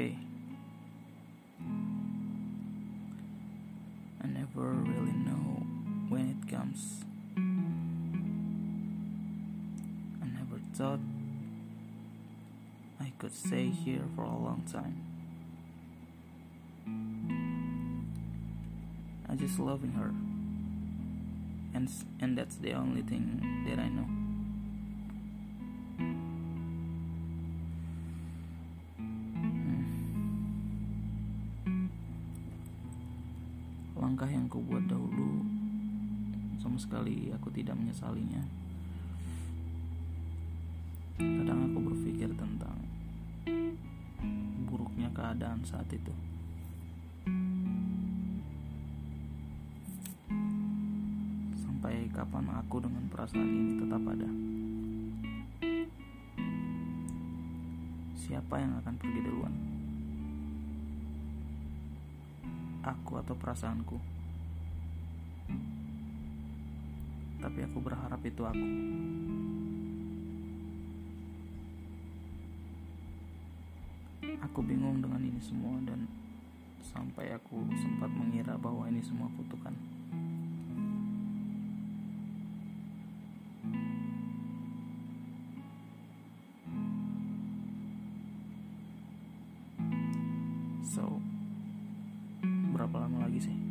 okay. I never really know when it comes. I never thought I could stay here for a long time. I just loving her. And and that's the only thing that I know. Langkah yang kubuat dahulu sama sekali aku tidak menyesalinya. Kadang aku berpikir tentang buruknya keadaan saat itu. Sampai kapan aku dengan perasaan ini tetap ada? Siapa yang akan pergi duluan? Aku atau perasaanku? Tapi aku berharap itu aku. Aku bingung dengan ini semua dan sampai aku sempat mengira bahwa ini semua kutukan. So, amazing.